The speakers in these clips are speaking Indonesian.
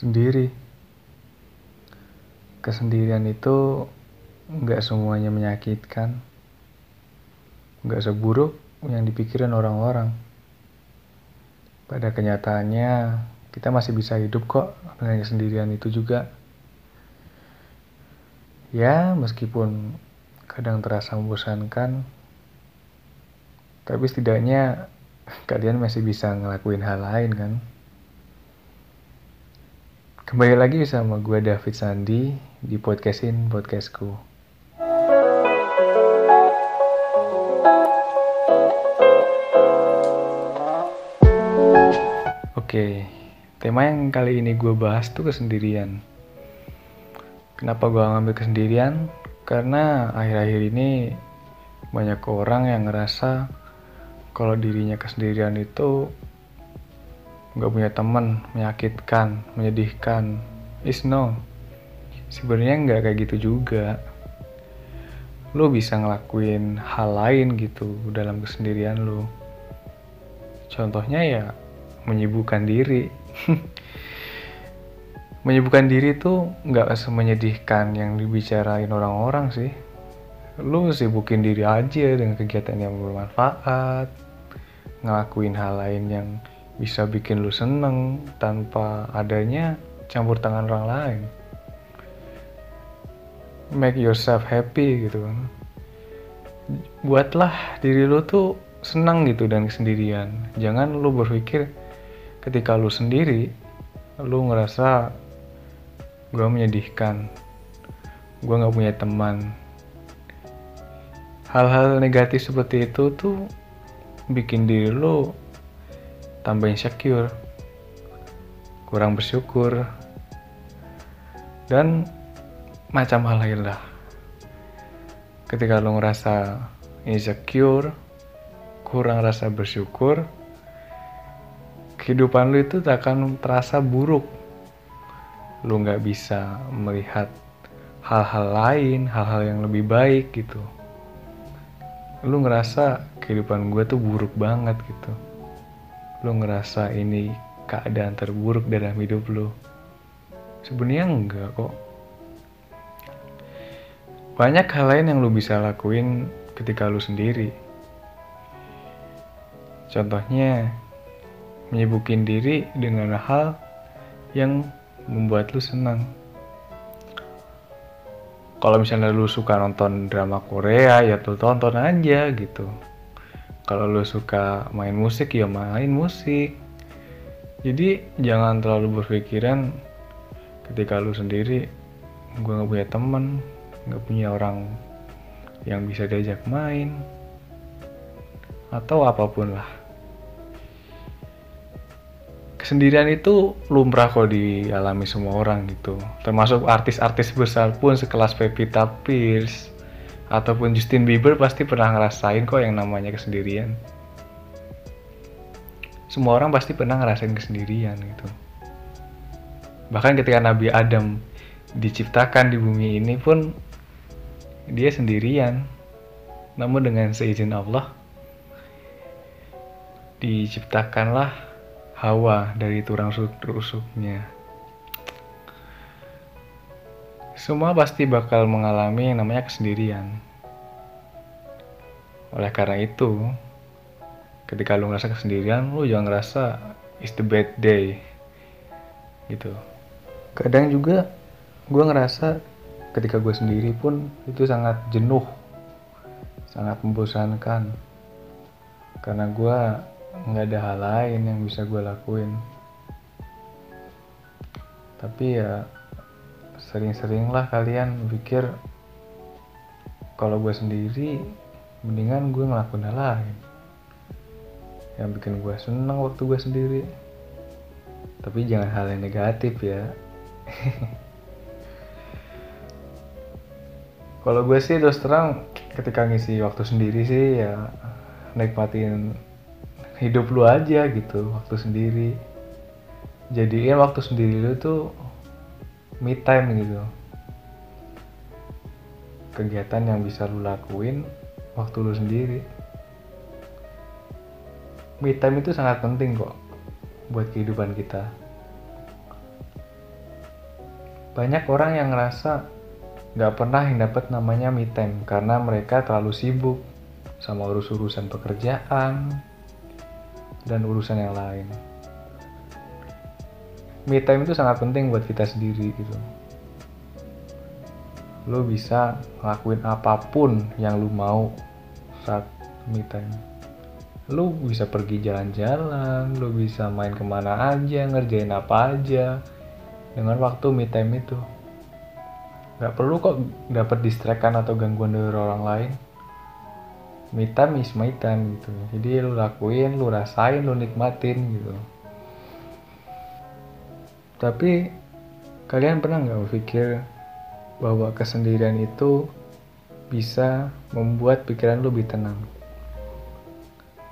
sendiri. Kesendirian itu nggak semuanya menyakitkan, nggak seburuk yang dipikirin orang-orang. Pada kenyataannya, kita masih bisa hidup kok dengan kesendirian itu juga. Ya, meskipun kadang terasa membosankan, tapi setidaknya kalian masih bisa ngelakuin hal lain kan. Kembali lagi sama gue David Sandi di podcastin podcastku. Oke, tema yang kali ini gue bahas tuh kesendirian. Kenapa gue ngambil kesendirian? Karena akhir-akhir ini banyak orang yang ngerasa kalau dirinya kesendirian itu nggak punya teman, menyakitkan, menyedihkan. Is no. Sebenarnya nggak kayak gitu juga. Lo bisa ngelakuin hal lain gitu dalam kesendirian lo. Contohnya ya menyibukkan diri. menyibukkan diri tuh nggak semenyedihkan yang dibicarain orang-orang sih. Lu sibukin diri aja dengan kegiatan yang bermanfaat, ngelakuin hal lain yang bisa bikin lu seneng tanpa adanya campur tangan orang lain. Make yourself happy gitu kan. Buatlah diri lu tuh senang gitu dan kesendirian. Jangan lu berpikir ketika lu sendiri, lu ngerasa gue menyedihkan, gue nggak punya teman. Hal-hal negatif seperti itu tuh bikin diri lu tambah insecure, kurang bersyukur, dan macam hal lain lah. Ketika lu ngerasa insecure, kurang rasa bersyukur, kehidupan lu itu akan terasa buruk. Lu nggak bisa melihat hal-hal lain, hal-hal yang lebih baik gitu. Lu ngerasa kehidupan gue tuh buruk banget gitu. Lu ngerasa ini keadaan terburuk dalam hidup lu. Sebenarnya enggak kok. Banyak hal lain yang lu bisa lakuin ketika lu sendiri Contohnya, menyibukin diri dengan hal yang membuat lu senang. Kalau misalnya lu suka nonton drama Korea, ya tuh tonton aja gitu. Kalau lu suka main musik, ya main musik. Jadi jangan terlalu berpikiran ketika lu sendiri, gue gak punya temen, gak punya orang yang bisa diajak main, atau apa pun lah kesendirian itu lumrah kok dialami semua orang gitu termasuk artis-artis besar pun sekelas Pevita Pierce ataupun Justin Bieber pasti pernah ngerasain kok yang namanya kesendirian. Semua orang pasti pernah ngerasain kesendirian gitu. Bahkan ketika Nabi Adam diciptakan di bumi ini pun dia sendirian. Namun dengan seizin Allah diciptakanlah Hawa dari tulang rusuknya. Semua pasti bakal mengalami yang namanya kesendirian. Oleh karena itu, ketika lu ngerasa kesendirian, lu jangan ngerasa it's the bad day. Gitu. Kadang juga gue ngerasa ketika gue sendiri pun itu sangat jenuh, sangat membosankan. Karena gue nggak ada hal lain yang bisa gue lakuin tapi ya sering-seringlah kalian pikir kalau gue sendiri mendingan gue ngelakuin hal lain. Yang bikin gue seneng waktu gue sendiri. Tapi jangan hal yang negatif ya. Kalau gue sih terus terang ketika ngisi waktu sendiri sih ya nikmatin hidup lu aja gitu waktu sendiri. Jadiin waktu sendiri lu tuh me time gitu. Kegiatan yang bisa lu lakuin waktu lu sendiri. Me time itu sangat penting kok buat kehidupan kita. Banyak orang yang ngerasa nggak pernah yang dapat namanya me time karena mereka terlalu sibuk sama urus-urusan pekerjaan dan urusan yang lain. Me time itu sangat penting buat kita sendiri gitu. Lo bisa ngelakuin apa pun yang lo mau saat me time. Lo bisa pergi jalan-jalan, lo bisa main ke mana aja, ngerjain apa aja dengan waktu me time itu. Gak perlu kok dapat distrakan atau gangguan dari orang lain me time is my time gitu jadi lu lakuin lu rasain lu nikmatin gitu tapi kalian pernah nggak berpikir bahwa kesendirian itu bisa membuat pikiran lu lebih tenang?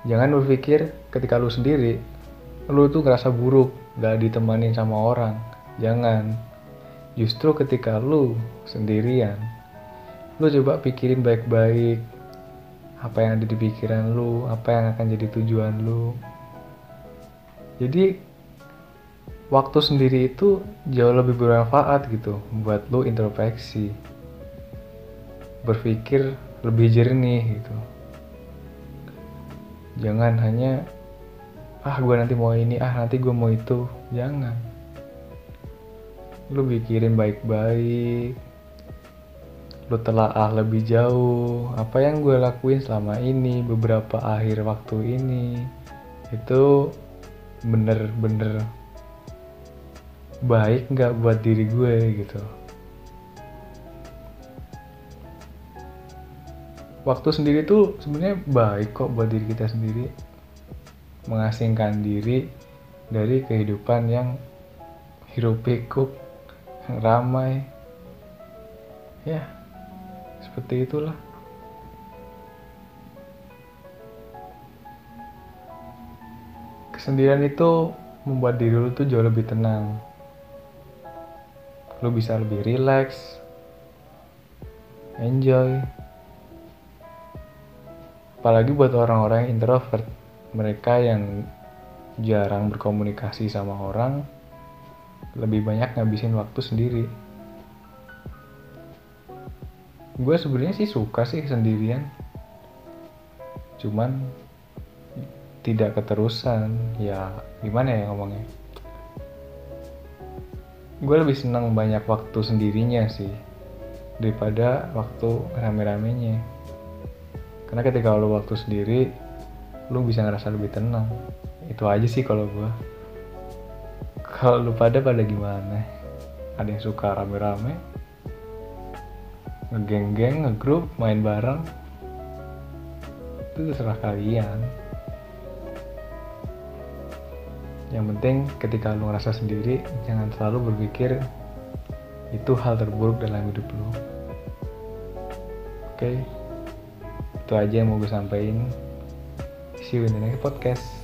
Jangan berpikir ketika lu sendiri lu tuh ngerasa buruk gak ditemanin sama orang. Jangan. Justru ketika lu sendirian lu coba pikirin baik-baik apa yang ada di pikiran lu apa yang akan jadi tujuan lu. Jadi waktu sendiri itu jauh lebih bermanfaat gitu buat lu introspeksi berpikir lebih jernih gitu. Jangan hanya ah gue nanti mau ini ah nanti gue mau itu. Jangan. Lu pikirin baik-baik lu telaah lebih jauh apa yang gue lakuin selama ini beberapa akhir waktu ini itu bener-bener baik nggak buat diri gue gitu. Waktu sendiri tuh sebenarnya baik kok buat diri kita sendiri. Mengasingkan diri dari kehidupan yang hiruk pikuk ramai. Ya seperti itulah. Kesendirian itu membuat diri lu tuh jauh lebih tenang lu bisa lebih relax enjoy. Apalagi buat orang-orang yang introvert. Mereka yang jarang berkomunikasi sama orang lebih banyak ngabisin waktu sendiri. Gue sebenarnya sih suka sih sendirian. Cuman tidak keterusan. Ya gimana ya ngomongnya gue lebih senang banyak waktu sendirinya sih daripada waktu rame-ramenya. Karena ketika lo waktu sendiri lo bisa ngerasa lebih tenang. Itu aja sih kalau gue kalau lu pada pada gimana? Ada yang suka rame-rame? Ngegeng-geng, ngegrup, main bareng? Itu terserah kalian yang penting ketika lu ngerasa sendiri jangan selalu berpikir itu hal terburuk dalam hidup lu. Oke? Okay? itu aja yang mau gue sampaikan. See you in the next podcast